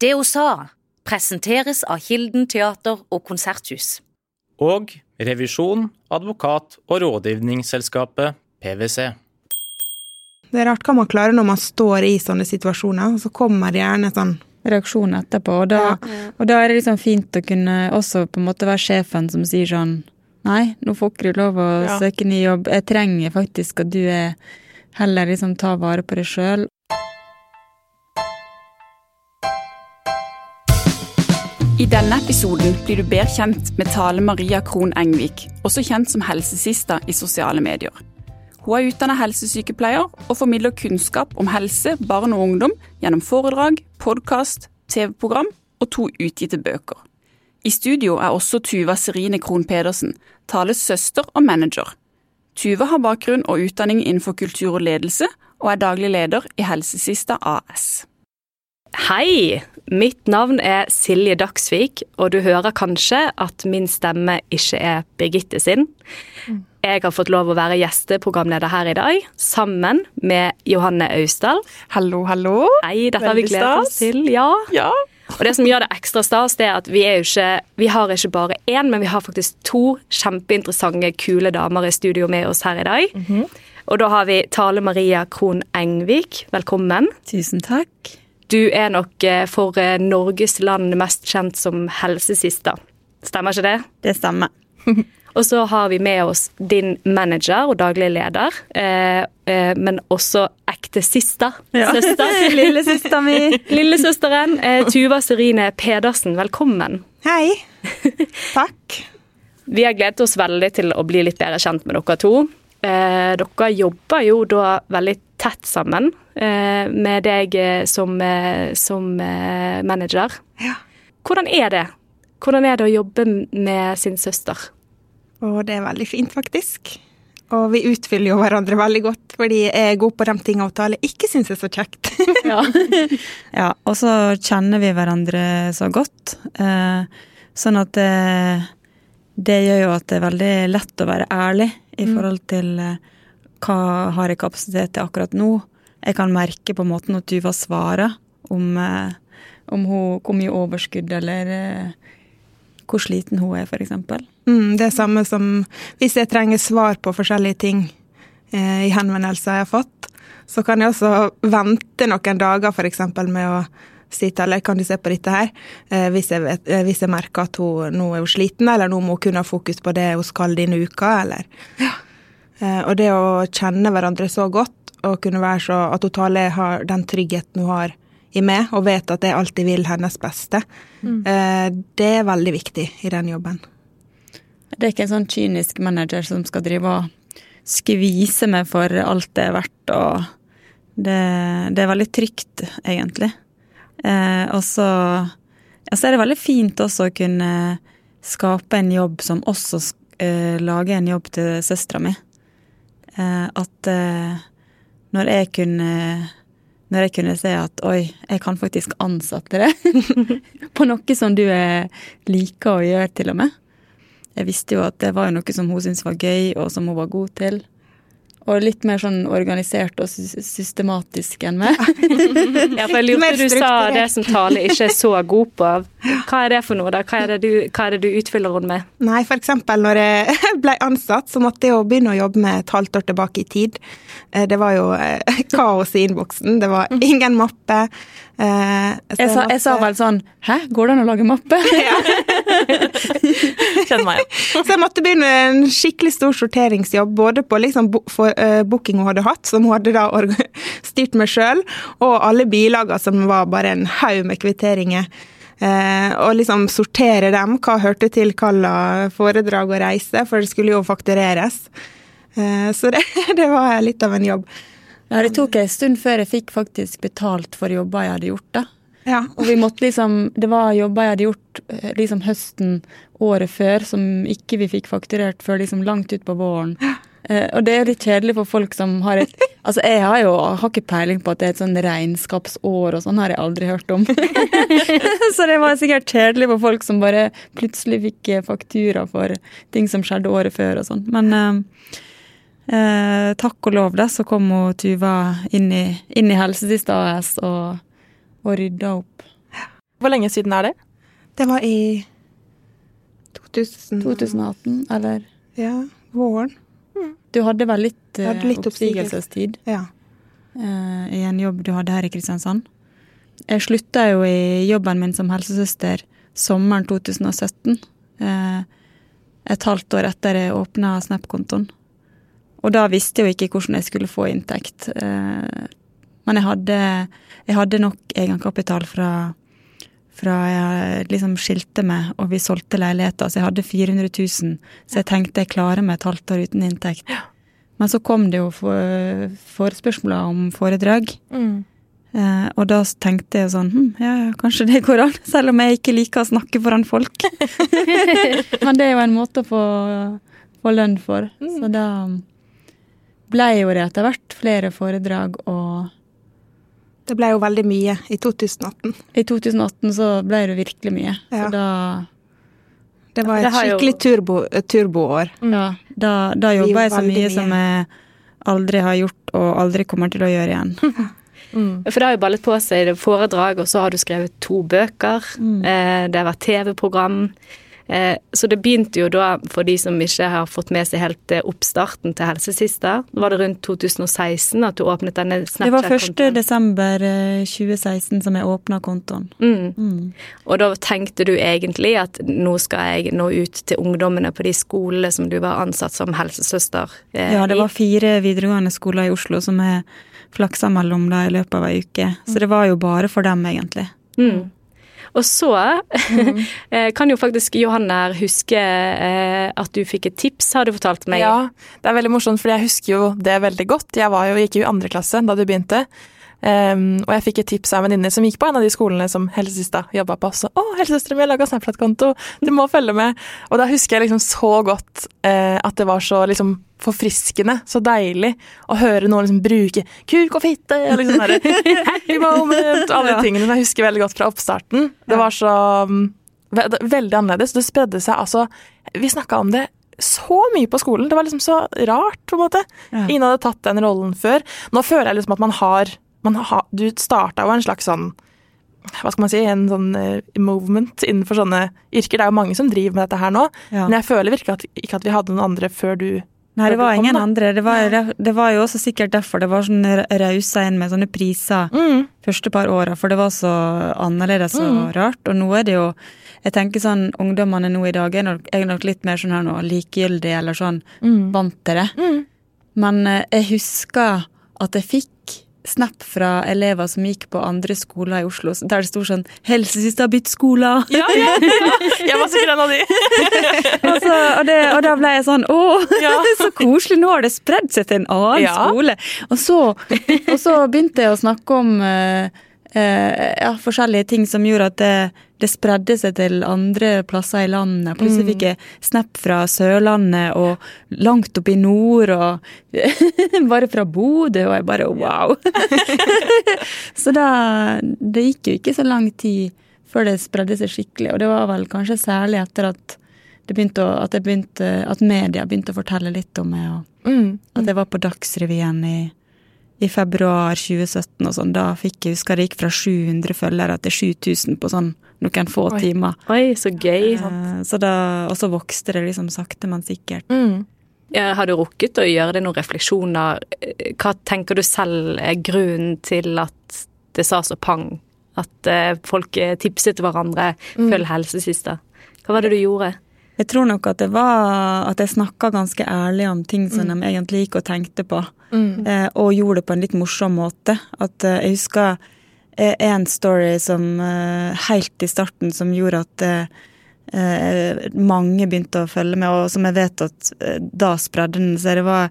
Det hun sa, presenteres av Kilden teater og konserthus. Og revisjon, advokat og rådgivningsselskapet PwC. Det er rart hva man klarer når man står i sånne situasjoner, og så kommer det gjerne sånn reaksjon etterpå. Og da, og da er det liksom fint å kunne også på en måte være sjefen som sier sånn Nei, nå får ikke du lov å Ja. søke ny jobb. Jeg trenger faktisk at du er heller liksom tar vare på deg sjøl. I denne episoden blir du bedre kjent med Tale Maria Krohn Engvik, også kjent som helsesista i sosiale medier. Hun er utdannet helsesykepleier og formidler kunnskap om helse, barn og ungdom gjennom foredrag, podkast, TV-program og to utgitte bøker. I studio er også Tuva Serine Krohn Pedersen, Tales søster og manager. Tuva har bakgrunn og utdanning innenfor kultur og ledelse, og er daglig leder i Helsesista AS. Hei! Mitt navn er Silje Dagsvik, og du hører kanskje at min stemme ikke er Birgitte sin. Jeg har fått lov å være gjesteprogramleder her i dag, sammen med Johanne Austdal. Hallo, hallo. Hei, dette har vi gledet oss til. Ja. Ja. Og det som gjør det ekstra stas, det er at vi, er jo ikke, vi har ikke bare én, men vi har faktisk to kjempeinteressante, kule damer i studio med oss her i dag. Og da har vi Tale Maria Krohn Engvik. Velkommen. Tusen takk. Du er nok eh, for eh, Norges land mest kjent som helsesista. Stemmer ikke det? Det stemmer. Og så har vi med oss din manager og daglig leder, eh, eh, men også ekte sista. Søster. Lillesøster mi. Lillesøsteren eh, Tuva Serine Pedersen, velkommen. Hei! Takk. Vi har gledet oss veldig til å bli litt bedre kjent med dere to. Eh, dere jobber jo da veldig tett sammen eh, med deg eh, som, eh, som eh, manager. Ja. Hvordan er det? Hvordan er det å jobbe med sin søster? Og det er veldig fint, faktisk. Og vi utfyller jo hverandre veldig godt, fordi jeg er god på de tingene tale ikke syns er så kjekt. Ja, og så kjenner vi hverandre så godt. Eh, sånn at det, det gjør jo at det er veldig lett å være ærlig i forhold til eh, hva har jeg kapasitet til akkurat nå. Jeg kan merke på måten at Tuva svarer om, eh, om hun, hvor mye overskudd eller eh, hvor sliten hun er, eksempel. Mm, det er samme som hvis jeg trenger svar på forskjellige ting eh, i henvendelser jeg har fått, så kan jeg også vente noen dager f.eks. med å si eller kan du se på dette her, eh, hvis, jeg vet, eh, hvis jeg merker at hun nå er hun sliten, eller nå må hun kunne ha fokus på det hun skal denne uka, eller? Eh, Og det å kjenne hverandre så godt, og kunne være så at hun Tale har den tryggheten hun har i meg, og vet at jeg alltid vil hennes beste, eh, det er veldig viktig i den jobben. Det er ikke en sånn kynisk manager som skal drive og skvise meg for alt det er verdt, og det, det er veldig trygt, egentlig. Eh, og så altså er det veldig fint også å kunne skape en jobb som også eh, lager en jobb til søstera mi. Eh, at eh, når jeg kunne når jeg kunne se at oi, jeg kan faktisk ansette det på noe som du er, liker å gjøre, til og med. Jeg visste jo at det var noe som hun syntes var gøy, og som hun var god til. Og litt mer sånn organisert og systematisk enn meg. Ja, for jeg lurte du sa det som Tale ikke er så god på. Hva er det for noe? da? Hva er det du, hva er det du utfyller henne med? Nei, eksempel når jeg ble ansatt, så måtte jeg jo begynne å jobbe med et halvt år tilbake i tid. Eh, Det var jo eh, kaos i innboksen. Det var ingen mappe. Eh, Jeg sa, jeg sa vel sånn Hæ, går det an å lage mappe? Kjenner meg igjen. Så jeg måtte begynne en skikkelig stor sorteringsjobb, både på liksom for, uh, booking hun hadde hatt, som hun hadde da styrt meg sjøl, og alle bilager som var bare en haug med kvitteringer. Eh, og liksom sortere dem, hva hørte til hva foredrag og reise, for det skulle jo faktureres. Eh, så det, det var litt av en jobb. Ja, det tok en stund før jeg fikk faktisk betalt for jobber jeg hadde gjort, da. Ja. Og vi måtte liksom Det var jobber jeg hadde gjort eh, liksom høsten året før, som ikke vi fikk fakturert før liksom langt utpå våren. Eh, og det er litt kjedelig for folk som har et Altså, jeg har jo har ikke peiling på at det er et sånn regnskapsår og sånn, har jeg aldri hørt om. Så det var sikkert kjedelig for folk som bare plutselig fikk eh, faktura for ting som skjedde året før og sånn. Men eh, eh, takk og lov, da, så kom hun Tuva inn i, inn i Helsesista AS og, og rydda opp. Hvor lenge siden er det? Det var i 2000 2018, eller Ja, våren. Du hadde vel litt, hadde eh, litt oppsigelsestid Ja. eh, i en jobb du hadde her i Kristiansand. Jeg slutta jo i jobben min som helsesøster sommeren 2017. Eh, et halvt år etter jeg åpna Snap-kontoen. Og da visste jeg jo ikke hvordan jeg skulle få inntekt. Eh, men jeg hadde, jeg hadde nok egenkapital fra, fra jeg liksom skilte meg og vi solgte leiligheter, så jeg hadde 400 000. Så jeg tenkte jeg klarer meg et halvt år uten inntekt. Men så kom det jo for, om foredrag. Eh, og da tenkte jeg sånn hm, ja, ja, kanskje det går an, selv om jeg ikke liker å snakke foran folk. Men det er jo en måte å få, få lønn for. Så da ble jo det etter hvert flere foredrag, og Det ble jo veldig mye i 2018. i 2018 så ble det virkelig mye. Ja. Så da, Det var et jo- skikkelig turbo, turboår. ja, da, da jobba jeg så mye mye. som jeg aldri har gjort, og aldri kommer til å gjøre igjen. For det har jo ballet på seg foredrag, og så har du skrevet to bøker. Mm. det har vært TV-program. Eh, så det begynte jo da, for de som ikke har fått med seg helt eh, oppstarten til Helsesista, var det rundt 2016 at du åpnet denne Det var 1. Snapchat-kontoen. desember eh, 2016 som jeg åpna kontoen. Mm. Mm. Og da tenkte du egentlig at nå skal jeg nå ut til ungdommene på de skolene som du var ansatt som helsesøster i? Ja, det var fire videregående skoler i Oslo som jeg flaksa mellom da i løpet av ei uke. Så det var jo bare for dem, egentlig. Mm. Og så mm. kan jo faktisk Johanne her huske eh, at du fikk et tips, har du fortalt meg. Ja, det er veldig morsomt, for jeg husker jo det veldig godt. Jeg var jo, gikk jo i andre klasse da du begynte. Ehm, og jeg fikk et tips av en venninne som gikk på en av de skolene som helsesista jobba på. Så 'Å, helsesøstera mi har laga Snapchat-konto, du må følge med'. Og da husker jeg liksom så godt uh, at det var så liksom forfriskende, så deilig å høre noen liksom bruke kuk og fitte og liksom happy moment og alle de tingene jeg husker veldig godt fra oppstarten. Det var så um, ve veldig annerledes. Det spredde seg altså Vi snakka om det så mye på skolen. Det var liksom så rart, på en måte. Ingen hadde tatt den rollen før. Nå føler jeg liksom at man har, man har Du starta jo en slags sånn hva skal man si, en sånn eh, movement innenfor sånne yrker. Det er jo mange som driver med dette her nå, Ja. men jeg føler virkelig at, ikke at vi hadde noen andre før du Nei, det var ingen andre. Det var, det var jo også sikkert derfor det var sånn rausa inn med sånne priser Mm. første par åra, for det var så annerledes og rart. Og nå er det jo Jeg tenker sånn, ungdommene nå i dag er nok, er nok litt mer sånn her nå, likegyldig eller sånn vant til det. Mm. Men eh, jeg husker at jeg fikk snap fra elever som gikk på andre skoler i Oslo, der det sto sånn 'Helsesista, bytt skole'. Ja, ja, ja! Jeg var sikkert en av de. og, så, og, det, og da ble jeg sånn Å, Ja. så koselig! Nå har det spredd seg til en annen skole. Og så, og så begynte jeg å snakke om eh, ja, forskjellige ting som gjorde at det, det spredde seg til andre plasser i landet. Plutselig fikk jeg snap fra Sørlandet og langt oppe i nord, og bare fra Bodø, og jeg bare wow! så da Det gikk jo ikke så lang tid før det spredde seg skikkelig, og det var vel kanskje særlig etter at det begynte å, at, det begynte, at media begynte å fortelle litt om meg, og Mm. at jeg var på Dagsrevyen i, i februar 2017 og sånn. Da fikk jeg husker det gikk fra 700 følgere til 7000 på sånn noen få Oi. timer. Oi, så gøy. Eh, Så da, og så vokste det liksom sakte, men sikkert. Mm. Ja, har du rukket å gjøre deg noen refleksjoner? Hva tenker du selv er grunnen til at det sa så pang? At eh, folk tipset hverandre 'følg helsesista'? Hva var det du gjorde? Jeg tror nok at det var at jeg snakka ganske ærlig om ting som de egentlig gikk og tenkte på. Eh, og gjorde det på en litt morsom måte. At eh, jeg husker eh, en story som eh, helt i starten som gjorde at eh, mange begynte å følge med, og som jeg vet at da spredde den seg. Det var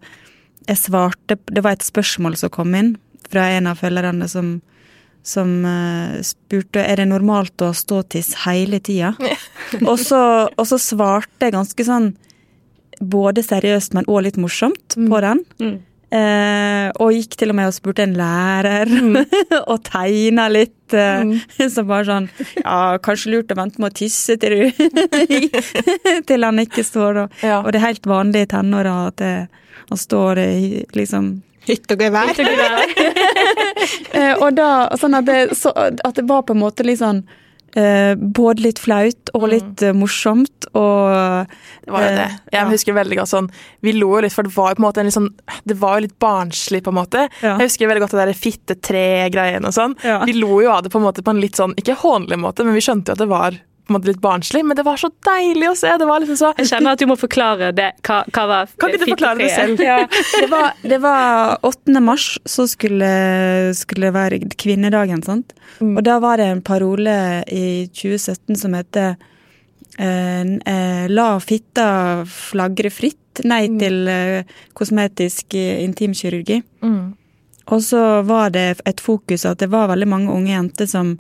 jeg svarte Det var et spørsmål som kom inn fra en av følgerne som som eh, spurte er det normalt å stå tiss hele tida. og, så, og så svarte jeg ganske sånn både seriøst, men òg litt morsomt på den. Mm. Eh, og gikk til og med og spurte en lærer, og tegna litt. Eh, Så bare sånn Ja, kanskje lurt å vente med å tisse til du Til han ikke står og Ja. Og det er helt vanlig i tenåra at han står i liksom Hytt og gevær. Hytt og da, sånn at det, så, at det var på en måte litt sånn eh, både litt flaut og litt mm. morsomt. Og Det var jo det. Eh, Jeg ja. husker veldig godt sånn Vi lo jo litt, for det var jo på en måte en litt sånn Det var jo litt barnslig, på en måte. Ja. Jeg husker veldig godt det der fitte-tre-greien og sånn. Ja. Vi lo jo av det på en måte på en litt sånn Ikke hånlig måte, men vi skjønte jo at det var på en måte litt barnslig. Men det var så deilig å se! Det var liksom så Jeg kjenner at du må forklare det. Hva, hva var Kan ikke du forklare det selv? Ja, det var, det var 8. mars, så skulle, skulle det være kvinnedagen, sant? Mm. Og da var det en parole i 2017 som heter eh, eh, La fitta flagre fritt. Nei til eh, kosmetisk intimkirurgi. Mm. Og så var det et fokus at det var veldig mange unge jenter som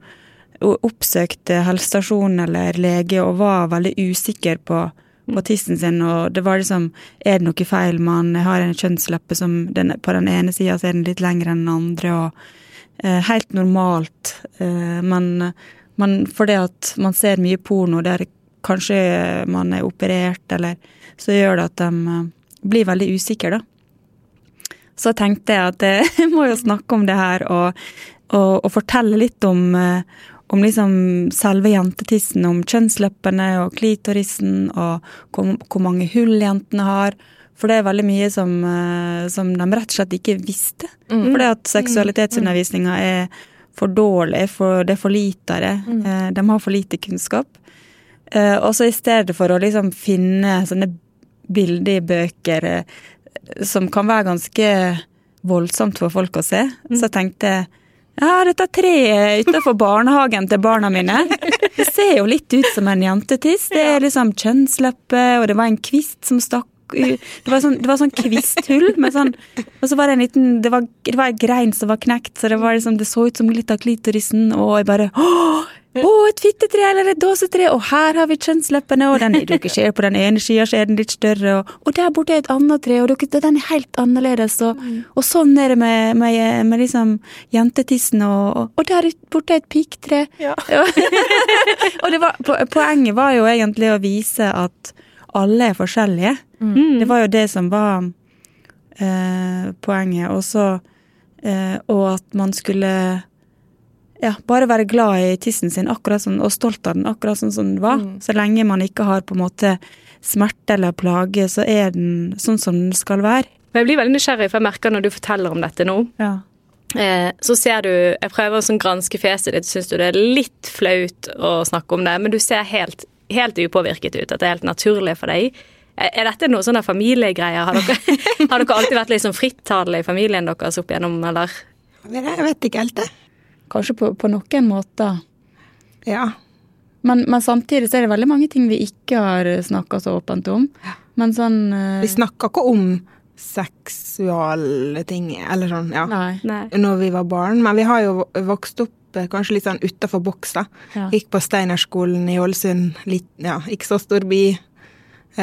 oppsøkte helsestasjon eller lege og var veldig usikker på, på tissen sin. Og det var liksom Er det noe feil? Man har en kjønnsleppe som den, På den ene sida er den litt lengre enn den andre, og eh, helt normalt. Eh, men men fordi at man ser mye porno der kanskje man er operert, eller så gjør det at de eh, blir veldig usikre, da så tenkte jeg at eh, jeg må jo snakke om det her og, og, og fortelle litt om, eh, om liksom selve jentetissen, om kjønnsleppene og klitorisen og hvor, hvor mange hull jentene har. For det er veldig mye som, eh, som de rett og slett ikke visste. Mm. Fordi at seksualitetsundervisninga er for dårlig, for, det er for lite av det. Mm. De har for lite kunnskap. Eh, Og så i stedet for å liksom finne sånne i bøker, som kan være ganske voldsomt for folk å se, så tenkte jeg ja, dette treet utenfor barnehagen til barna mine, det ser jo litt ut som en jentetiss. Det er liksom kjønnsleppe, og det var en kvist som stakk det var sånn, det var sånn kvisthull, sånn, og så var det en liten Det var, det var en grein som var knekt, så det, var liksom, det så ut som litt av klitorisen, og jeg bare Åh! Å, et fittetre eller et dåsetre, og her har vi kjønnsleppene, og den, dere ser på den ene sida, så er den litt større, og, og der borte er et annet tre, og dere, den er helt annerledes, og, og sånn er det med, med, med liksom jentetissen, og, og der borte er et piktre. Ja. og det var, poenget var jo egentlig å vise at alle er forskjellige. Det var jo det som var eh, poenget. Og så eh, Og at man skulle ja, bare være glad i tissen sin akkurat sånn, og stolt av den akkurat sånn som den var. Så lenge man ikke har på en måte smerte eller plage, så er den sånn som den skal være. Men jeg blir veldig nysgjerrig, for jeg merker når du forteller om dette nå, Ja. eh, så ser du Jeg prøver å sånn granske fjeset ditt, syns du det er litt flaut å snakke om det, men du ser helt, helt upåvirket ut, at det er helt naturlig for deg. Er er dette noe sånne familiegreier? Har dere, har dere alltid vært liksom frittalende i familien deres opp igjennom, eller? Jeg vet ikke helt, det. Kanskje på, på noen måter. Ja. Men, men samtidig så er det veldig mange ting vi ikke har snakka så åpent om. Men sånn uh... Vi snakka ikke om seksuale ting, eller sånn, ja. Nei. Nei. Når vi var barn, men vi har jo vokst opp eh, kanskje litt sånn utafor boksa. Ja. Gikk på Steinerskolen i Ålesund, litt, ja, ikke så stor by.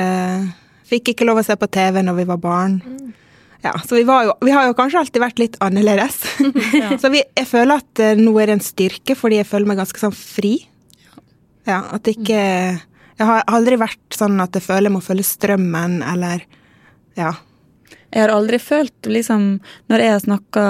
Eh, fikk ikke lov å se på TV når vi var barn. Ja, så vi, var jo, vi har jo kanskje alltid vært litt annerledes. så vi, jeg føler at eh, nå er det en styrke, fordi jeg føler meg ganske sånn fri. Ja, at ikke Jeg har aldri vært sånn at jeg føler jeg må følge strømmen, eller Ja. Jeg har aldri følt liksom Når jeg har snakka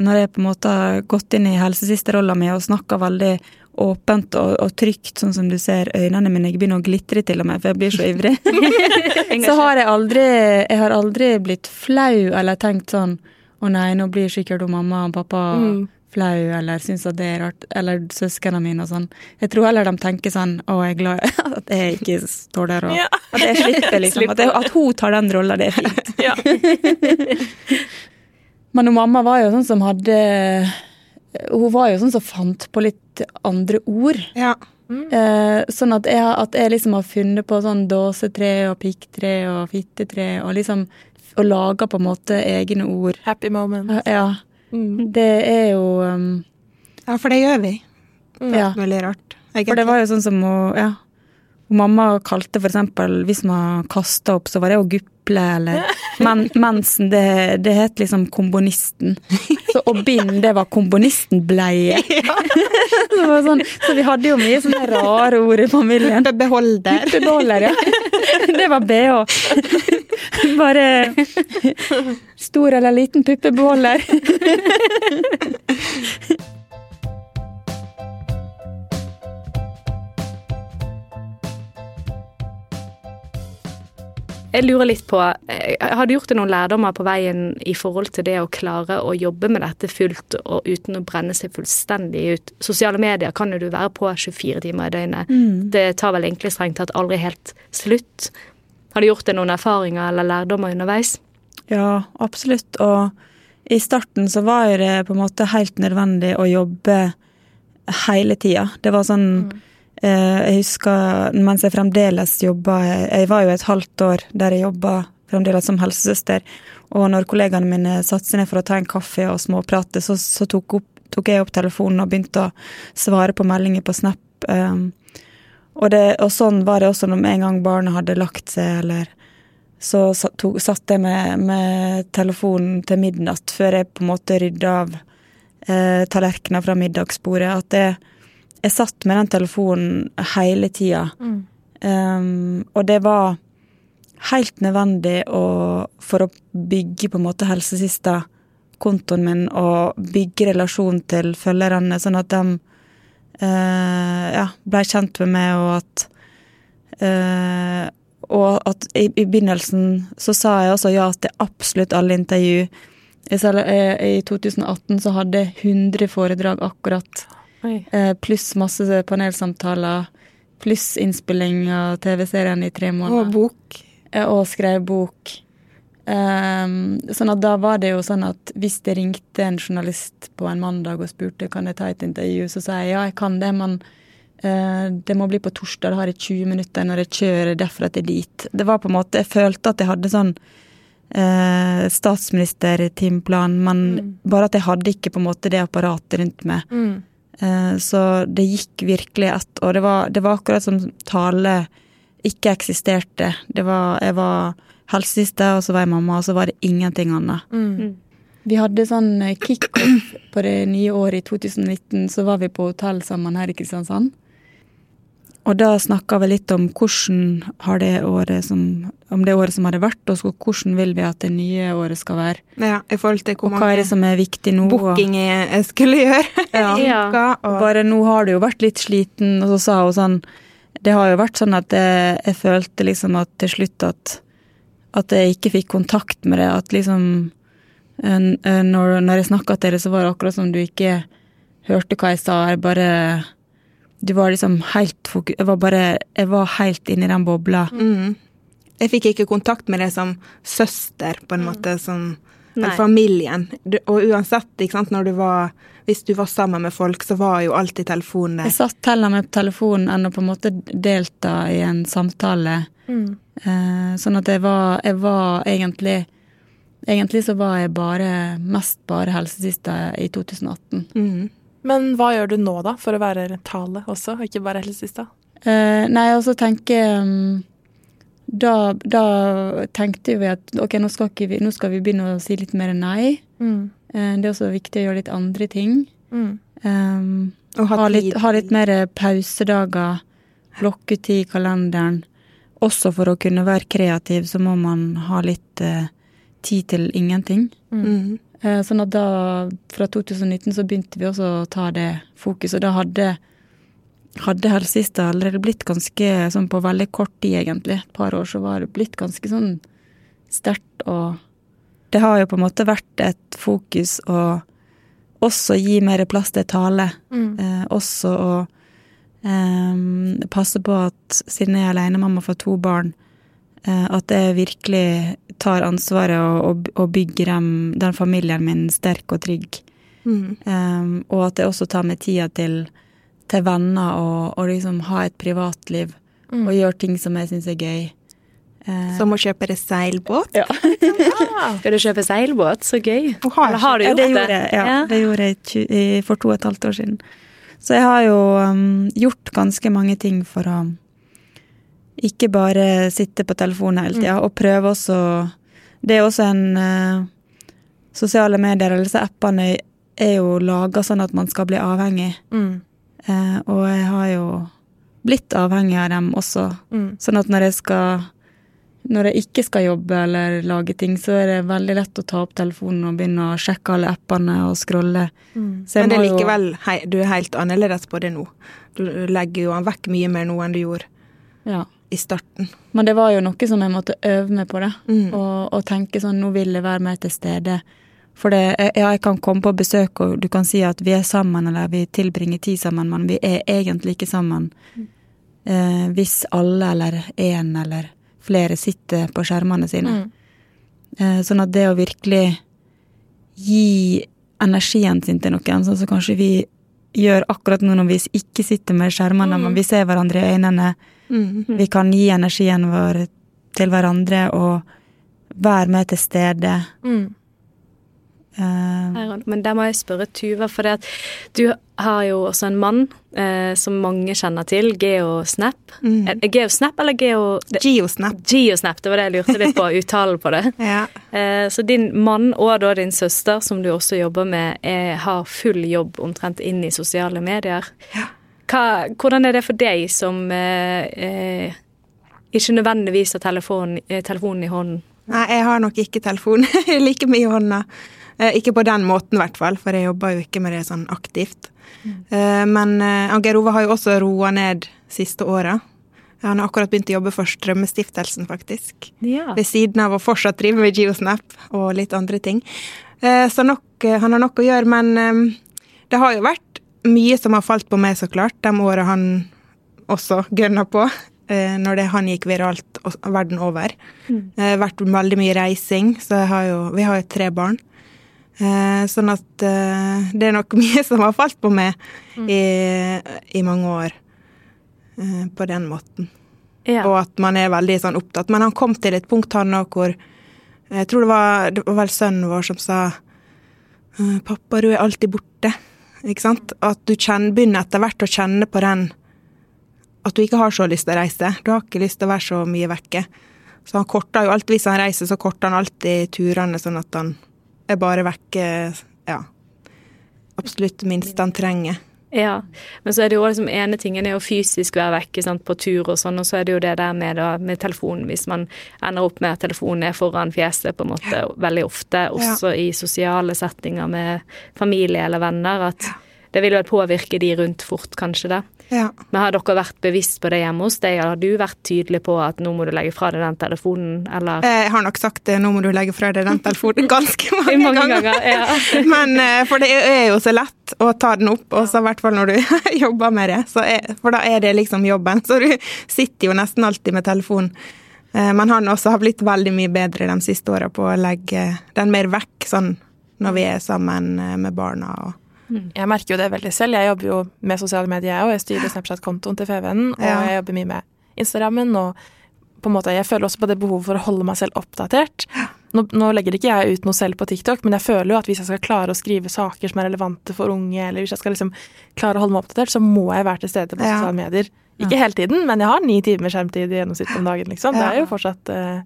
Når jeg på en måte har gått inn i helsesisterrolla mi og snakka veldig åpent og, og trygt, sånn som du ser øynene mine, jeg begynner å glitre til og med, for jeg blir så ivrig, så har jeg aldri Jeg har aldri blitt flau eller tenkt sånn å nei, nå blir sikkert mamma og pappa flau, eller syns at det er rart, eller søsknene mine og sånn. Jeg tror heller de tenker sånn å, jeg er glad at jeg ikke står der og Ja. At jeg slipper, liksom. At, jeg, at hun tar den rolla, det er fint. Ja. Men mamma var jo sånn som hadde Hun var jo sånn som fant på litt andre ord. ja. Eh, sånn at jeg, at jeg liksom har funnet på sånn dåsetre og pikktre og fittetre, og liksom og laga på en måte egne ord. Happy moment. Ja. Mm. Det er jo um, ja, for det gjør vi. Ja. Veldig rart. For det var jo sånn som hun Ja. Mamma kalte eksempel hvis man kasta opp, så var det å guple, eller Men mensen, det, det het liksom komponisten. Så, å binde, det var komponisten-bleie. så, sånn, så vi hadde jo mye sånne rare ord i familien. Beholder. Puppebeholder, ja. Det var bh. Bare stor eller liten puppebeholder. Jeg lurer litt på eh, Har du gjort deg noen lærdommer på veien i forhold til det å klare å jobbe med dette fullt og uten å brenne seg fullstendig ut? Sosiale medier kan jo du være på 24 timer i døgnet. Det tar vel egentlig strengt tatt aldri helt slutt. Har du gjort deg noen erfaringer eller lærdommer underveis? Ja, absolutt. Og i starten så var det på en måte helt nødvendig å jobbe hele tida. Det var sånn eh, Jeg husker mens jeg fremdeles jobba Jeg var jo et halvt år der jeg jobba fremdeles som helsesøster. Og når kollegaene mine satte seg ned for å ta en kaffe og småprate, så, så tok, opp, tok jeg opp telefonen og begynte å svare på meldinger på Snap. Um, og, det, og sånn var det også når en gang barnet hadde lagt seg, eller så satt jeg med, med telefonen til midnatt før jeg på en måte rydda av eh, tallerkener fra middagsbordet. At jeg, jeg satt med den telefonen hele tida. Um, og det var helt nødvendig å, for å bygge på en måte helsesista kontoen min og bygge relasjon til følgerne, sånn at de uh, ja, ble kjent med meg, og at uh, og at i, i begynnelsen så sa jeg også ja til absolutt alle intervju. Eh, I 2018 så hadde jeg 100 foredrag akkurat. Eh, pluss masse panelsamtaler, pluss innspilling av TV-serien i tre måneder. Og bok. Eh, Og skrev bok. Um, sånn at da var det jo sånn at hvis det ringte en journalist på en mandag og spurte kan jeg ta et intervju, så sa jeg ja, jeg kan det, men uh, det må bli på torsdag, da har jeg 20 minutter når jeg kjører derfra til dit. Det var på en måte, Jeg følte at jeg hadde sånn uh, statsministertimeplan, men bare at jeg hadde ikke på en måte det apparatet rundt meg. Mm. Eh, Så det gikk virkelig ett år. Det var, det var akkurat som tale ikke eksisterte. Det var, jeg var helsesiste, og så var jeg mamma, og så var det ingenting annet. Mm. Vi hadde sånn eh, kickoff på det nye året i 2019, så var vi på hotell sammen her i Kristiansand. Og da snakka vi litt om hvordan har det året som, om det året som hadde vært, og hvordan vil vi at det nye året skal være. Ja, I forhold til hvor Og hva er det som er viktig nå? booking jeg skulle gjøre Ja. Ja. Og, Bare nå har du jo vært litt sliten, og så sa hun sånn Det har jo vært sånn at jeg, jeg følte liksom at til slutt at at jeg ikke fikk kontakt med det. At liksom Når, når jeg snakka til det, så var det akkurat som du ikke hørte hva jeg sa. Jeg bare Du var liksom helt fokus... Jeg var bare Jeg var helt inni den bobla. mm. Jeg fikk ikke kontakt med det som søster, på en måte, som eller familien. Du, og uansett, ikke sant, når du var Hvis du var sammen med folk, så var jo alltid telefonen der. Jeg satt heller med på telefonen enn å på en måte delta i en samtale. Mm. Eh, sånn at jeg var, jeg var egentlig Egentlig så var jeg bare mest bare helsesista i 2018. Mm. Men hva gjør du nå, da, for å være tale også, og ikke bare helsesista? Uh, nei, altså tenke um, mm, da, da tenkte vi at ok, nå skal, ikke vi, nå skal vi begynne å si litt mer nei. Mm. Uh, det er også viktig å gjøre litt andre ting. Mm. Um, Og ha, ha, litt, ha litt mer pausedager. Blokke ut i kalenderen. Også for å kunne være kreativ, så må man ha litt uh, tid til ingenting. Mm. Eh, Sånn at da, fra 2019, så begynte vi også å ta det fokuset. Og da hadde, hadde helsesista allerede blitt ganske sånn på veldig kort tid, egentlig. Et par år så var det blitt ganske sånn sterkt og Det har jo på en måte vært et fokus å også gi mer plass til tale. Mm. Eh, også å eh, passe på at siden jeg er alenemamma for to barn, eh, at er virkelig tar ansvaret og, og, og bygger dem, den familien min sterk og trygg. Mm. Um, og at jeg også tar meg tida til, til venner og, og liksom ha et privatliv. Mm. Og gjøre ting som jeg syns er gøy. Eh, Som å kjøpe deg seilbåt. ja. Skal du kjøpe seilbåt? Så gøy. Og har Eller har du gjort det det? gjorde ja, Ja. det gjorde jeg for to og et halvt år siden. Så jeg har jo um, gjort ganske mange ting for å ikke bare sitte på telefonen hele tida, og prøve også Det er også en uh, Sosiale medier, eller disse appene, er jo laga sånn at man skal bli avhengig. Mm. Uh, og jeg har jo blitt avhengig av dem også. Mm. Sånn at når jeg skal Når jeg ikke skal jobbe eller lage ting, så er det veldig lett å ta opp telefonen og begynne å sjekke alle appene og scrolle. Mm. Men det er likevel hei, du er helt annerledes på det nå. Du legger jo han vekk mye mer nå enn du gjorde. Ja. I starten. Men det var jo noe som jeg måtte øve meg på, det. Mm. Og, og tenke sånn, nå vil jeg være mer til stede. For det, jeg, ja, jeg kan komme på besøk, og du kan si at vi er sammen, eller vi tilbringer tid sammen, men vi er egentlig ikke sammen. Eh, hvis alle eller én eller flere sitter på skjermene sine. Mm. Eh, sånn at det å virkelig gi energien sin til noen, sånn som kanskje vi gjør akkurat nå når vi ikke sitter med skjermene, men vi ser hverandre i øynene. Mm. Vi kan gi energien vår til hverandre og være med til stede. Mm. Eh, Men der må jeg spørre Tuva, for det at du har jo også en mann eh, som mange kjenner til, GeoSnap. Mm. GeoSnap eller Geo... Geosnap. GeoSnap, det var det jeg lurte litt på, uttalen på det. Ja. Eh, så din mann og da din søster, som du også jobber med, er, har full jobb omtrent inn i sosiale medier. Hva, hvordan er det for deg som eh, eh, ikke nødvendigvis har telefonen, eh, telefonen i hånden? Nei, jeg har nok ikke telefon like mye i hånda. Eh, ikke på den måten, i hvert fall, for jeg jobber jo ikke med det sånn aktivt. Eh, men Geir Ove har jo også roa ned siste åra. Han har akkurat begynt å jobbe for Strømmestiftelsen, faktisk. Ja. Ved siden av å fortsatt drive med Geosnap og litt andre ting. Så nok, han har nok å gjøre, men det har jo vært mye som har falt på meg, så klart, de åra han også gønna på. eh, Når det han gikk viralt verden over. Eh, vært veldig mye reising, så har jo, vi har jo tre barn. Eh, sånn at det er nok mye som har falt på meg i, i mange år. På den måten. Ja. Og at man er veldig sånn opptatt. Men han kom til et punkt han òg hvor Jeg tror det var, det var vel sønnen vår som sa «Eh, 'Pappa, du er alltid borte'. Ikke sant? At du kjenner, begynner etter hvert å kjenne på den at du ikke har så lyst til å reise. Du har ikke lyst til å være så mye vekke. Så han korter jo alltid, hvis han reiser, så korter han alltid turene, sånn at han er bare vekke ja, absolutt minst han trenger. Ja, men så er det jo liksom ene tingen er jo fysisk være vekke sant, på tur og sånn, og så er det jo det der med, da, med telefonen, hvis man ender opp med at telefonen er foran fjeset på en måte veldig ofte, også i sosiale settinger med familie eller venner, at det vil vel påvirke de rundt fort, kanskje da. Ja. Men har dere vært bevisst på det hjemme hos deg, eller har du vært tydelig på at nå må du legge fra deg den telefonen, eller Jeg har nok sagt det, nå må du legge fra deg den telefonen ganske mange, Mange ganger. ganger, ja. Men eh, For det er jo så lett å ta den opp, og så i hvert fall når du jobber med det. Så er, for da er det liksom jobben. Så du sitter jo nesten alltid med telefonen. Eh, Men han også har blitt veldig mye bedre de siste åra på å legge den mer vekk, sånn når vi er sammen eh, med barna. og Jeg merker jo det veldig selv. Jeg jobber jo med sosiale medier, og. Jeg styrer Snapchat-kontoen til FVN, og Ja. jeg jobber mye med Instagrammen. Og på en måte, jeg føler også på det behovet for å holde meg selv oppdatert. Nå, nå legger ikke jeg ut noe selv på TikTok, men jeg føler jo at hvis jeg skal klare å skrive saker som er relevante for unge, eller hvis jeg skal liksom klare å holde meg oppdatert, så må jeg være til stede på Ja. sosiale medier. Ikke hele tiden, men jeg har ni timer skjermtid i gjennomsnitt om dagen, liksom. Det er jo fortsatt uh,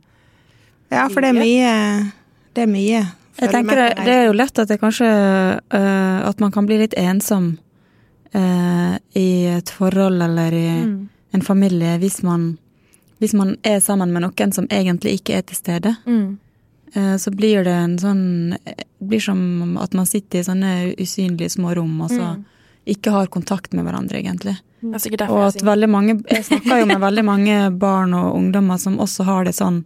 Ja, for det er mye Det er mye. Jeg tenker det, det er jo lett at det kanskje uh, At man kan bli litt ensom uh, i et forhold eller i Mm. en familie hvis man, hvis man er sammen med noen som egentlig ikke er til stede. mm. Eh, Så blir det en sånn Det blir som at man sitter i sånne usynlige små rom og så Mm. ikke har kontakt med hverandre, egentlig. Derfor Og at veldig mange Jeg snakker jo med veldig mange barn og ungdommer som også har det sånn.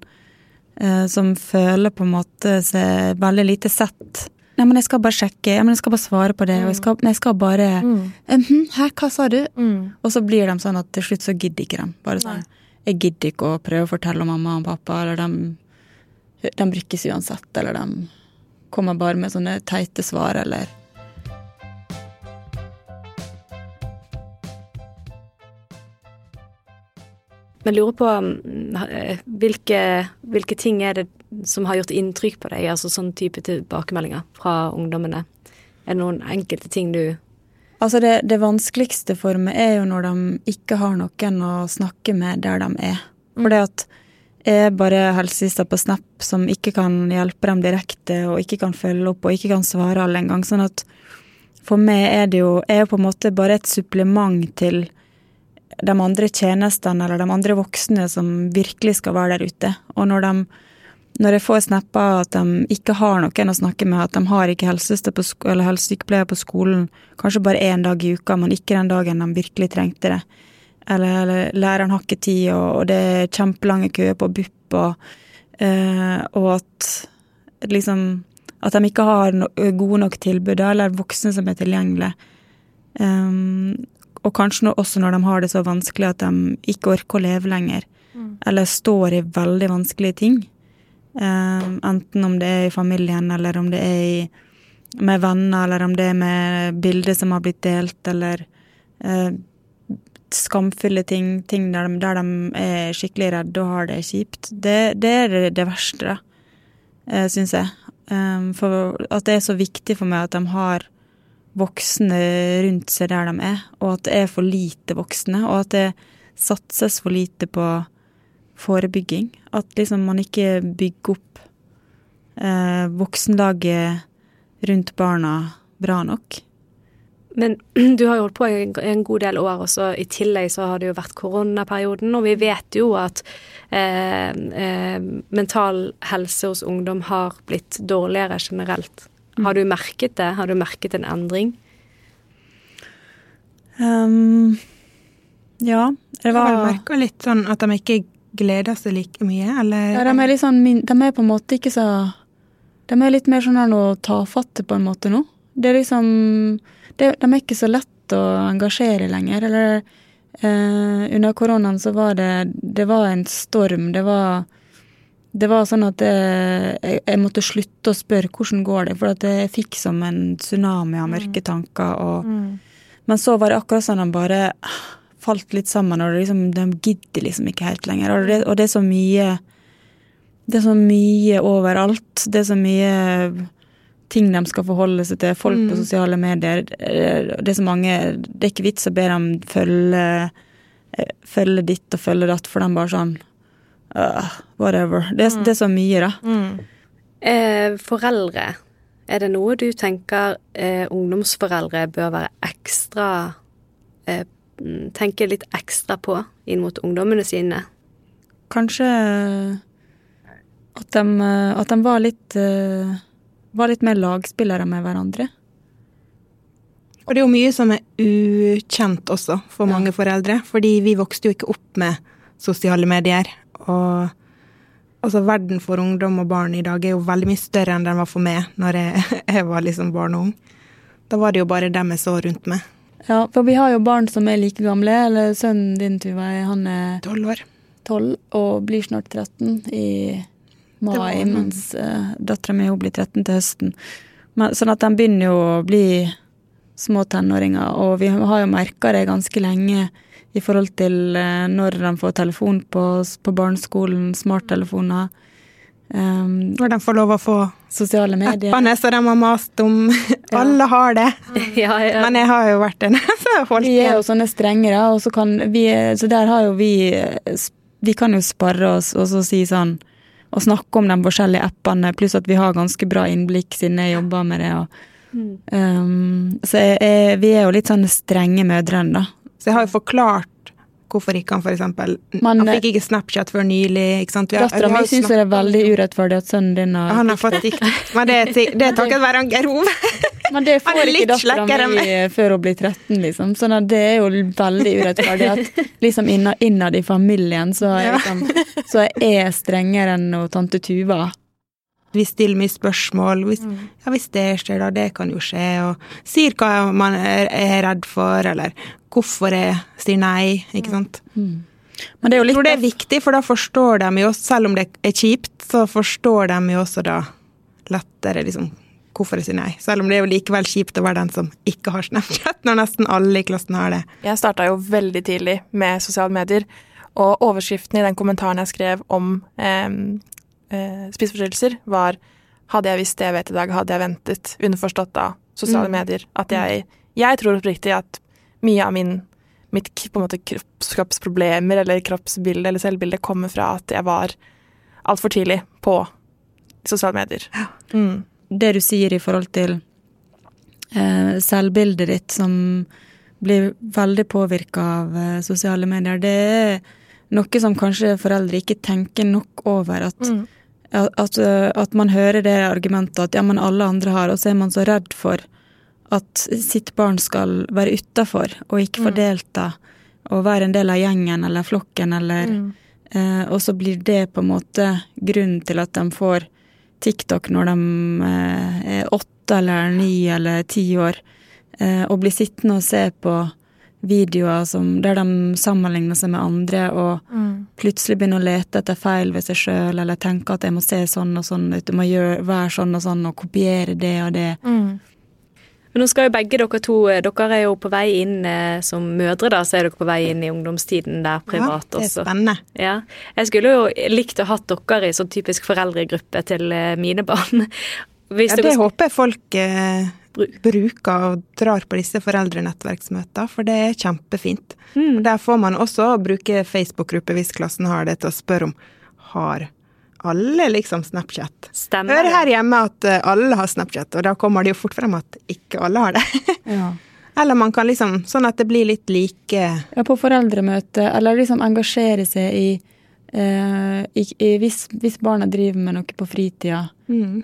eh, Som føler på en måte seg veldig lite sett. Nei, men jeg skal bare sjekke, ja, men jeg skal bare svare på det, og jeg skal, nei, jeg skal bare Mm. «Mhm, Hæ, hva sa du? Mm. Og så blir de sånn at til slutt så gidder ikke de. Bare sånn Jeg gidder ikke å prøve å fortelle mamma og pappa, eller de, de brykkes uansett, eller de kommer bare med sånne teite svar, eller Men lurer på eh, hvilke, hvilke ting er det som har gjort inntrykk på deg, altså sånn type tilbakemeldinger fra ungdommene? Er det noen enkelte ting du Altså, det, det vanskeligste for meg er jo når de ikke har noen å snakke med der de er. For det at er bare helsesøster på Snap som ikke kan hjelpe dem direkte, og ikke kan følge opp, og ikke kan svare alle engang. Sånn at for meg er det jo er på en måte bare et supplement til de andre tjenestene eller de andre voksne som virkelig skal være der ute. Og når, de, når jeg får snapper at de ikke har noen å snakke med, at de har ikke på eller helsesykepleier på skolen, kanskje bare én dag i uka, men ikke den dagen de virkelig trengte det, eller, eller læreren har ikke tid, og, og det er kjempelange køer på BUP, og, eh, og at liksom At de ikke har no, gode nok tilbud, eller voksne som er tilgjengelige. Um, og kanskje no, også når de har det så vanskelig at de ikke orker å leve lenger. Mm. Eller står i veldig vanskelige ting. Um, enten om det er i familien, eller om det er i, med venner, eller om det er med bilder som har blitt delt, eller uh, skamfulle ting, ting der de, der de, er skikkelig redde og har det kjipt. Det, det er det, verste, da, uh, syns jeg. Um, for at det er så viktig for meg at de har voksne rundt seg der de er, og at det er for lite voksne, og at det satses for lite på forebygging. At liksom man ikke bygger opp eh, voksenlaget rundt barna bra nok. Men du har jo holdt på en god del år, og så i tillegg så har det jo vært koronaperioden. Og vi vet jo at eh, eh, mental helse hos ungdom har blitt dårligere generelt. Har du merket det? Har du merket en endring? Um, ja. Det var Jeg merka litt sånn at de ikke gleder seg like mye, eller Ja, de er litt sånn De er på en måte ikke så De er litt mer sånn her å ta fatt på en måte nå. Det er liksom det, De er ikke så lett å engasjere lenger. Eller eh, under koronaen så var det Det var en storm. Det var det var sånn at jeg, jeg, måtte slutte å spørre hvordan går det, for at jeg fikk som en tsunami av mørke tanker. Og, mm. Men så var det akkurat sånn at de bare falt litt sammen, og liksom, de gidder liksom ikke helt lenger. Og det, og det, er så mye Det er så mye overalt. Det er så mye ting de skal forholde seg til. Folk mm. på sosiale medier. Det er så mange Det er ikke vits å be dem følge, eh, følge ditt og følge datt, for de bare sånn uh, whatever. Det, mm. det, er så mye, da. Mm. Eh, foreldre, er det noe du tenker eh, ungdomsforeldre bør være ekstra eh, Tenke litt ekstra på inn mot ungdommene sine? Kanskje at de, at de var litt uh, var litt mer lagspillere med hverandre. Og det er jo mye som er ukjent også for mange foreldre. Fordi vi vokste jo ikke opp med sosiale medier. Og altså, verden for ungdom og barn i dag er jo veldig mye større enn den var for meg når jeg, jeg var liksom barn og ung. Da var det jo bare dem jeg så rundt meg. Ja, for vi har jo barn som er like gamle. Eller sønnen din, Tuva, han er tolv år. 12 og blir snart 13 i mai, mens uh, dattera mi blir 13 til høsten. Men, sånn at de begynner jo å bli små tenåringer, og vi har jo merka det ganske lenge i forhold til uh, når de får telefon på, på barneskolen, smarttelefoner. Um, når de får lov å få sosiale medier. appene så de har mast om. Alle har det. Ja, ja. Men jeg har jo vært en Vi er jo sånne strengere, og så kan vi Så der har jo vi Vi kan jo spare oss og så si sånn Og snakke om de forskjellige appene, pluss at vi har ganske bra innblikk siden jeg jobber med det. Og, mm. um, så jeg, jeg, vi er jo litt sånne strenge mødrene, da. Så jeg har jo forklart hvorfor ikke han f.eks. Han fikk ikke Snapchat før nylig. ikke sant? Dattera mi syns det er veldig urettferdig at sønnen din har Han har fått TikTok. Men det, det er takket være Geir Ove. Men det får ikke dattera mi før hun blir 13, liksom. Så sånn det er jo veldig urettferdig at liksom innad, innad i familien så er, liksom, så er jeg strengere enn tante Tuva. Vi stiller mye spørsmål. Hvis, mm. ja, hvis det skjer, da. Det kan jo skje. Og sier hva man er, er redd for, eller hvorfor jeg sier nei, ikke sant. Mm. Men det er jo litt Jeg tror det er viktig, for da forstår de jo, selv om det er kjipt, så forstår de jo også da lettere liksom hvorfor jeg sier nei. Selv om det er jo likevel kjipt å være den som ikke har Snapchat, når nesten alle i klassen har det. Jeg starta jo veldig tidlig med sosiale medier, og overskriften i den kommentaren jeg skrev om eh, eh, spiseforstyrrelser, var hadde jeg visst det jeg vet i dag, hadde jeg ventet. Underforstått da sosiale mm. medier. At jeg Jeg tror oppriktig at mye av min mitt på en måte kroppsproblemer eller kroppsbilde eller selvbilde kommer fra at jeg var altfor tidlig på sosiale medier. Mm. Det du sier i forhold til eh, selvbildet ditt som blir veldig påvirka av eh, sosiale medier, det er noe som kanskje foreldre ikke tenker nok over. At, mm. At, at, man hører det argumentet at ja, men alle andre har, og så er man så redd for at sitt barn skal være utafor og ikke få mm. delta og være en del av gjengen eller flokken, eller Mm. eh, Og så blir det på en måte grunnen til at de får TikTok når de eh, er åtte eller ni eller ti år, eh, og blir sittende og se på videoer som, der de sammenligner seg med andre og Mm. plutselig begynner å lete etter feil ved seg sjøl, eller tenker at jeg må se sånn og sånn ut, jeg må gjøre, være sånn og sånn, og kopiere det og det. Mm. Men nå skal jo begge dere to eh, Dere er jo på vei inn eh, som mødre, da, så er dere på vei inn i ungdomstiden der privat også. ja, det er spennende. Ja. Jeg skulle jo likt å ha dere i sånn typisk foreldregruppe til eh, mine barn. Hvis Ja, det dere... håper jeg folk eh, Bruk. bruker og drar på disse foreldrenettverksmøtene, for det er kjempefint. Mm. Der får man også bruke Facebook-gruppe hvis klassen har det, til å spørre om har alle liksom Snapchat. Stemmer Hører her hjemme at eh, alle har Snapchat, og da kommer det jo fort frem at ikke alle har det. Ja. Eller man kan liksom, sånn at det blir litt like Ja, på foreldremøte, eller liksom engasjere seg i, eh, i, i hvis, hvis barna driver med noe på fritida, mm.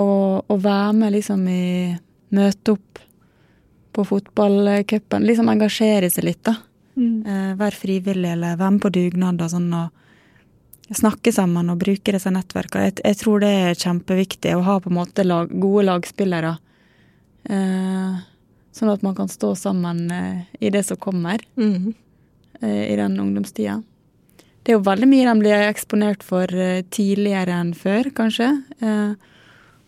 og, og være med liksom i Møte opp på fotballcupen. Liksom engasjere seg litt, da. Mm. Eh, være frivillig, eller være med på dugnad og sånn. og Snakke sammen og bruke disse nettverkene. Jeg, jeg tror det er kjempeviktig å ha på en måte lag, gode lagspillere. Eh, sånn at man kan stå sammen eh, i det som kommer Mm. eh, i den ungdomstida. Det er jo veldig mye de blir eksponert for eh, tidligere enn før, kanskje. Eh,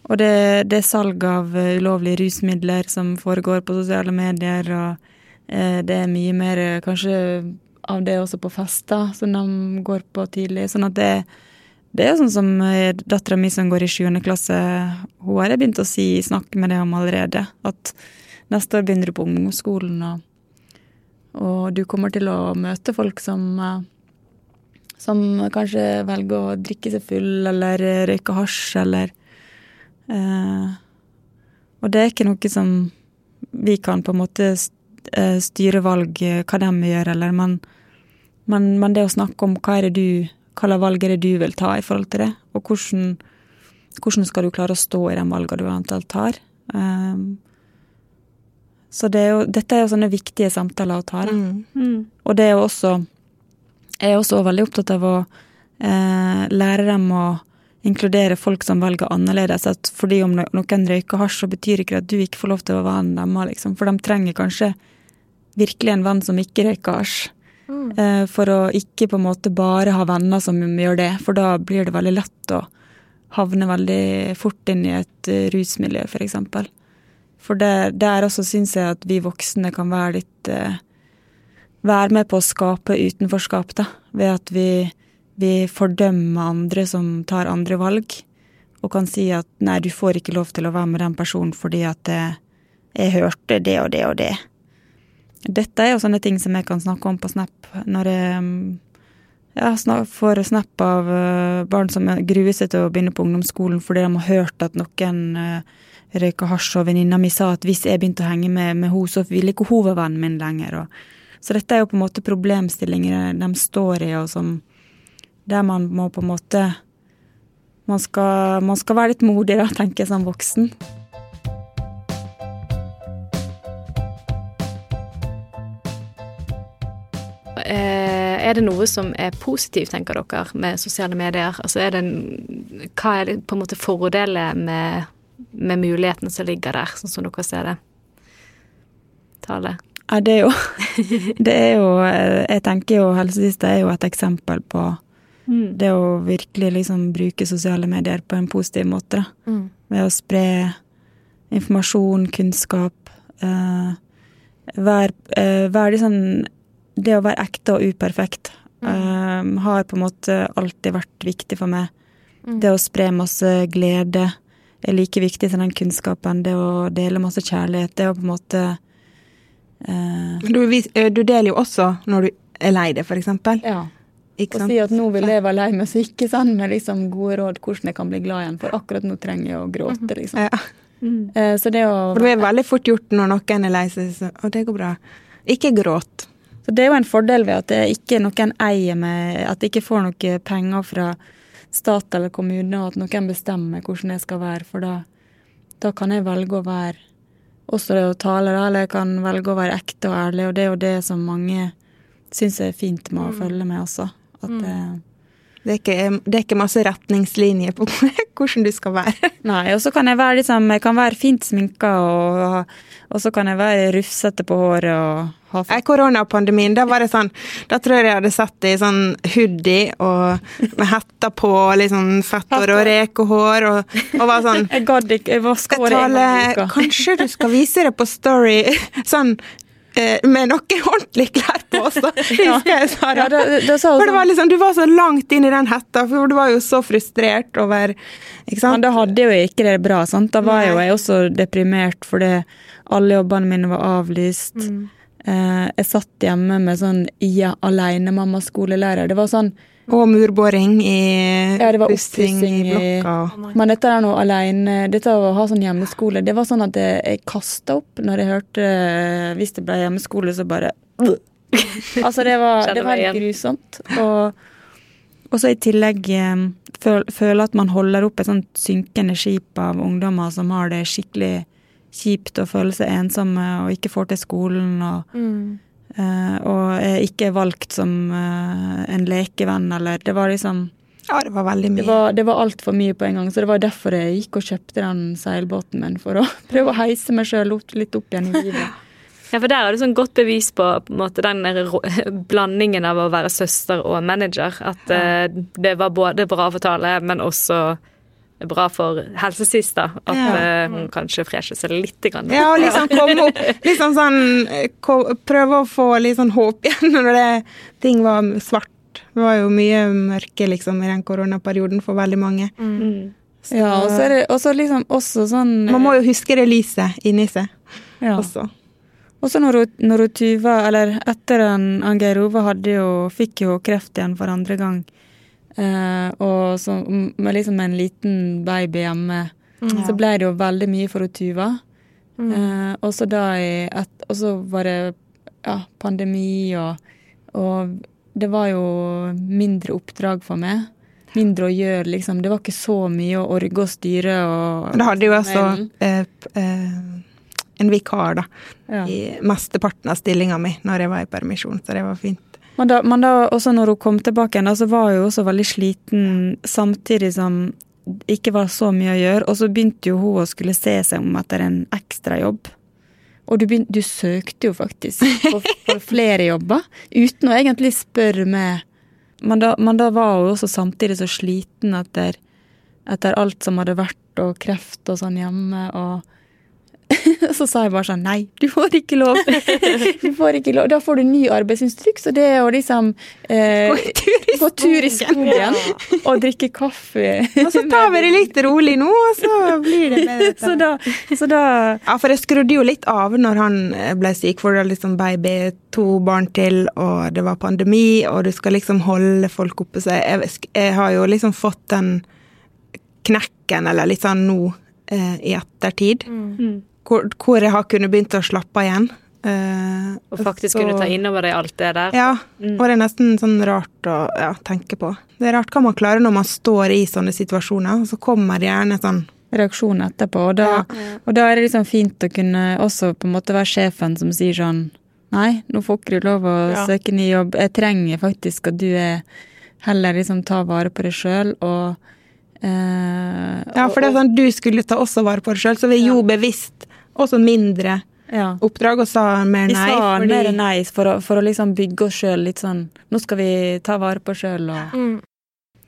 og det, det er salg av eh, ulovlige rusmidler som foregår på sosiale medier, og eh, det er mye mer eh, kanskje av det også på fester som de går på tidlig. Sånn at det, det er sånn som eh, dattera mi som går i sjuende klasse, hun har jeg begynt å si, snakke med det om allerede. At neste år begynner du på ungdomsskolen, og, og du kommer til å møte folk som som kanskje velger å drikke seg full eller røyke hasj eller eh, Og det er ikke noe som vi kan på en måte eh, styre valg eh, hva de gjør, eller men, men, men det å snakke om hva er det du hva slags valg er det du vil ta i forhold til det, og hvordan, hvordan skal du klare å stå i de valgene du eventuelt tar. Eh, så det er jo, dette er jo sånne viktige samtaler å ta. Mm. Mm. Og det er jo også Jeg er også veldig opptatt av å eh, lære dem å inkludere folk som velger annerledes. At fordi om noen røyker hasj, så betyr ikke det at du ikke får lov til å være vennen deres. Liksom. For de trenger kanskje virkelig en venn som ikke røyker hasj. Mm. for å ikke på en måte bare ha venner som gjør det, for da blir det veldig lett å havne veldig fort inn i et rusmiljø, rusmiljø, for eksempel. For det, der også syns jeg at vi voksne kan være litt eh, Være med på å skape utenforskap, da. Ved at vi, vi fordømmer andre som tar andre valg. Og kan si at nei, du får ikke lov til å være med den personen fordi at eh, jeg hørte det og det og det. Dette er jo sånne ting som jeg kan snakke om på Snap når jeg mm, ja, får snap av eh, barn som gruer seg til å begynne på ungdomsskolen fordi de har hørt at noen uh, røyka hasj, og venninna mi sa at hvis jeg begynte å henge med, med henne, så ville ikke hun være vennen min lenger. Og, så dette er jo på en måte problemstillinger de står i, og som der man må på en måte man skal, man skal være litt modig, da, tenker jeg, som voksen. Eh, Er det noe som er positivt, tenker dere, med sosiale medier? Altså er det en, hva er det, på en måte fordeler med, med mulighetene som ligger der, sånn som dere ser det? Tale. Ja, det er jo Det er jo eh, Jeg tenker jo helsesista er jo et eksempel på Mm. det å virkelig liksom bruke sosiale medier på en positiv måte. da. Mm. Ved å spre informasjon, kunnskap. Eh, vær, eh, vær liksom Det å være ekte og uperfekt eh, har på en måte alltid vært viktig for meg. Mm. Det å spre masse glede er like viktig som den kunnskapen. Det å dele masse kjærlighet. Det å på en måte eh, Du, eh, du deler jo også når du er lei deg, eksempel. Ja. Ikke Og si at nå vil jeg være lei meg, så ikke send meg liksom gode råd hvordan jeg kan bli glad igjen, for akkurat nå trenger jeg å gråte, liksom. Ja. Mm. Så det å For det er veldig fort gjort når noen er lei seg, så Å, det går bra. Ikke gråt. Så det er jo en fordel ved at det ikke noen eier meg, at jeg ikke får noe penger fra stat eller kommune, og at noen bestemmer hvordan jeg skal være, for da, da kan jeg velge å være også det å tale, da, eller jeg kan velge å være ekte og ærlig, og det er jo det som mange syns er fint med å følge med også. At Mm. det Det er, ikke, det er ikke masse retningslinjer på hvordan du skal være. Nei, og så kan jeg være liksom, jeg kan være fint sminka, og, og så kan jeg være rufsete på håret og ha I koronapandemien, da var det sånn Da tror jeg jeg hadde sett i sånn hoodie og med hetta på, litt sånn fetthår og rekehår, og, og var sånn Jeg gadd ikke, jeg vaska håret en gang i uka. kanskje du skal vise det på Story sånn eh, med noen ordentlige klær på også. Husker jeg, Sara. Ja, det, det For det var sånn, liksom, Du var så langt inn i den hetta, for du var jo så frustrert over Ikke men da hadde jo ikke det bra. sant? Da var jo jeg også deprimert fordi alle jobbene mine var avlyst. Mm. Eh, jeg satt hjemme med sånn ja, alenemamma-skolelærer. Det var sånn Og murboring i Ja, det var oppussing i- blokka. Men dette er noe alene, dette å ha sånn hjemmeskole, det var sånn at jeg, jeg kasta opp når jeg hørte Hvis det ble hjemmeskole, så bare Altså, det var, det var helt grusomt. Og, og så i tillegg eh, føl, føle at man holder opp et sånt synkende skip av ungdommer som har det skikkelig kjipt og føler seg ensomme og ikke får til skolen og eh, og er ikke valgt som eh, en lekevenn, eller Det var liksom Ja, det var veldig mye. det var, det var altfor mye på en gang, så det var derfor jeg gikk og kjøpte den seilbåten min. For å prøve å heise meg sjøl litt opp igjen i livet. Ja, for der er det sånn godt bevis på, på en måte, den der blandingen av å være søster og manager. At uh, det var både bra for Tale, men også bra for helsesista. At Ja. eh, hun kanskje fresher seg litt. Grann. Ja, og liksom komme opp liksom sånn eh, Prøve å få litt sånn håp igjen når det, ting var svart. Det var jo mye mørke liksom i den koronaperioden for veldig mange. Mm. Så- Ja, og så er det også liksom også sånn Man må jo huske det lyset inni seg ja. også. Også når når Tuva, eller etter en, han Geir Ove hadde jo, fikk jo kreft igjen for andre gang, eh, og så, med liksom en liten baby hjemme, så ble det jo veldig mye for Tuva. Mm. Eh, og så da et, Og så var det ja, pandemi, og, og det var jo mindre oppdrag for meg. Mindre å gjøre, liksom. Det var ikke så mye å orge og styre og Da hadde jo eh, en vikar da, ja. i mesteparten av stillinga mi når jeg var i permisjon, så det var fint. Men da, men da også når hun kom tilbake igjen, så var hun også veldig sliten, samtidig som det ikke var så mye å gjøre. Og så begynte jo hun å skulle se seg om etter en ekstrajobb. Og du, begynte, du søkte jo faktisk på, på flere jobber, uten å egentlig spørre meg. Men da, men da var hun også samtidig så sliten etter, etter alt som hadde vært, og kreft og sånn hjemme. og så sa jeg bare sånn Nei, du får ikke lov. Du får ikke lov. Da får du ny arbeidsinstruks, og det er å liksom eh, Gå tur i skogen og drikke kaffe. Og så tar vi det litt rolig nå, og så blir det bedre. Så da, så da Ja, for jeg skrudde jo litt av når han eh, ble syk, for det var liksom baby, to barn til, og det var pandemi, og du skal liksom holde folk oppe. Så jeg, jeg har jo liksom fått den knekken, eller litt sånn nå, eh, i ettertid, Mm. Hvor, hvor jeg har kunnet begynt å slappe av igjen. Uh, Og faktisk så- kunne ta inn over deg alt det der. Ja, Mm. og det er nesten sånn rart å ja, tenke på. Det er rart hva man klarer når man står i sånne situasjoner, og så kommer det gjerne sånn reaksjon etterpå. Og da, og da er det liksom fint å kunne også på en måte være sjefen som sier sånn Nei, nå får ikke du lov å Ja. søke ny jobb. Jeg trenger faktisk at du er heller liksom tar vare på deg sjøl og eh, Ja, for det er sånn, du skulle ta også vare på deg sjøl, så vi gjorde bevisst også mindre ja. oppdrag og sa mer Vi nei. sa fordi- mer nei for å, for å liksom bygge oss sjøl litt sånn Nå skal vi ta vare på oss sjøl og Mm.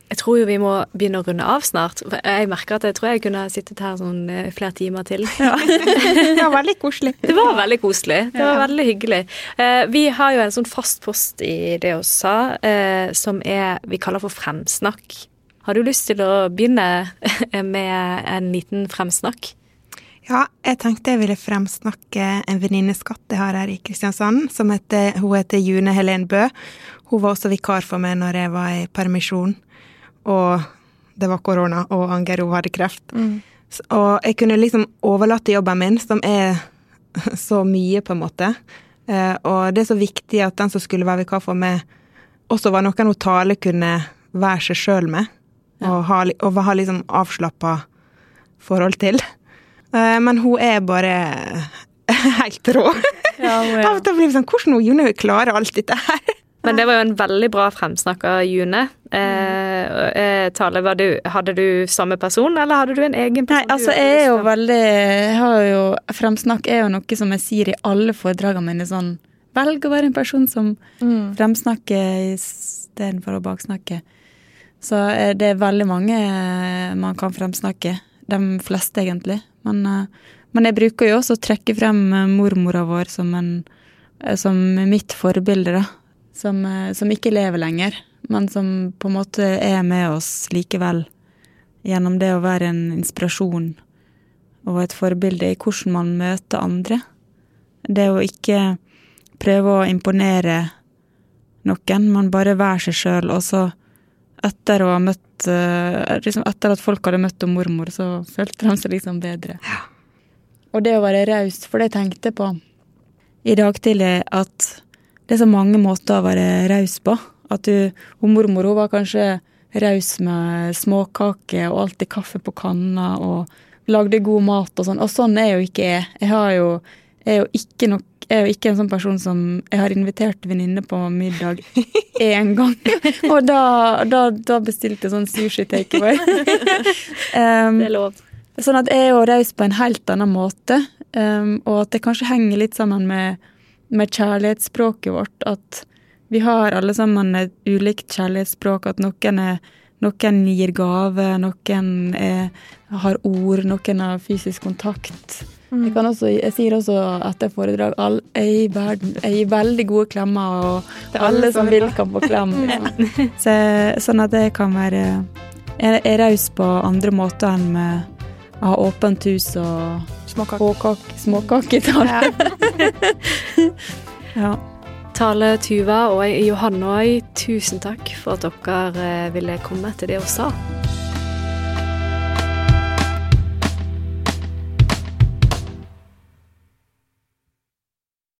Jeg tror jo vi må begynne å runde av snart. Jeg merker at jeg tror jeg kunne sittet her sånn eh, flere timer til. Det var veldig koselig. Det var veldig koselig. Det var veldig hyggelig. Eh, vi har jo en sånn fast post i det vi sa, eh, som er vi kaller for fremsnakk. Har du lyst til å begynne med en liten fremsnakk? Ja, jeg tenkte jeg ville fremsnakke en venninneskatt jeg har her i Kristiansand. som heter, Hun heter June Helen Bø. Hun var også vikar for meg når jeg var i permisjon. Og det var korona, og Angero hadde kreft. S- Og jeg kunne liksom overlate jobben min, som er så mye, på en måte. Eh, Og det er så viktig at den som skulle være vikar for meg, også var noen hun Tale kunne være seg sjøl med. Og ha, og ha liksom avslappa forhold til. Eh, Men hun er bare helt rå. Ja, Av og til blir vi sånn Hvordan hun June klarer alt dette her? Men det var jo en veldig bra fremsnakka June. Eh, eh, Tale, var du, hadde du samme person, eller hadde du en egen person? Nei, altså jeg er jo veldig jeg har jo, Fremsnakk er jo noe som jeg sier i alle foredragene mine. sånn, Velg å være en person som Mm. fremsnakker istedenfor å baksnakke. Så eh, det er veldig mange man kan fremsnakke. De fleste, egentlig. Men, eh, men jeg bruker jo også å trekke frem eh, mormora vår som, en, eh, som mitt forbilde, da. Som, som ikke lever lenger, men som på en måte er med oss likevel. Gjennom det å være en inspirasjon og et forbilde i hvordan man møter andre. Det å ikke prøve å imponere noen, men bare være seg sjøl, og så etter å ha møtt eh, liksom Etter at folk hadde møtt mormor, så følte de seg liksom bedre. Og det å være raus, for det tenkte jeg på i dag tidlig, at det er så mange måter å være raus på. At du hun mormor hun var kanskje raus med småkaker og alltid kaffe på kanna og lagde god mat og sånn. Og sånn er jo ikke jeg. Jeg har jo, er jo ikke nok jeg er jo ikke en sånn person som Jeg har invitert venninne på middag én gang, og da, da, da bestilte jeg sånn sushi takeaway. um, Det er lov. Sånn at jeg er jo raus på en helt annen måte, um, og at det kanskje henger litt sammen med, med kjærlighetsspråket vårt. At vi har alle sammen et ulikt kjærlighetsspråk. At noen, er, noen gir gave, noen er, har ord, noen har fysisk kontakt. Jeg, kan også, jeg sier også etter foredrag all, jeg, gir verden, jeg veldig gode klemmer, og alle som vil, kan få klem. Så, sånn at jeg kan være Jeg er raus på andre måter enn med å ha åpent hus og småkaketale. småkaketall. ja. Tale, Tuva og Johanne òg, tusen takk for at dere eh, ville komme til det hun sa.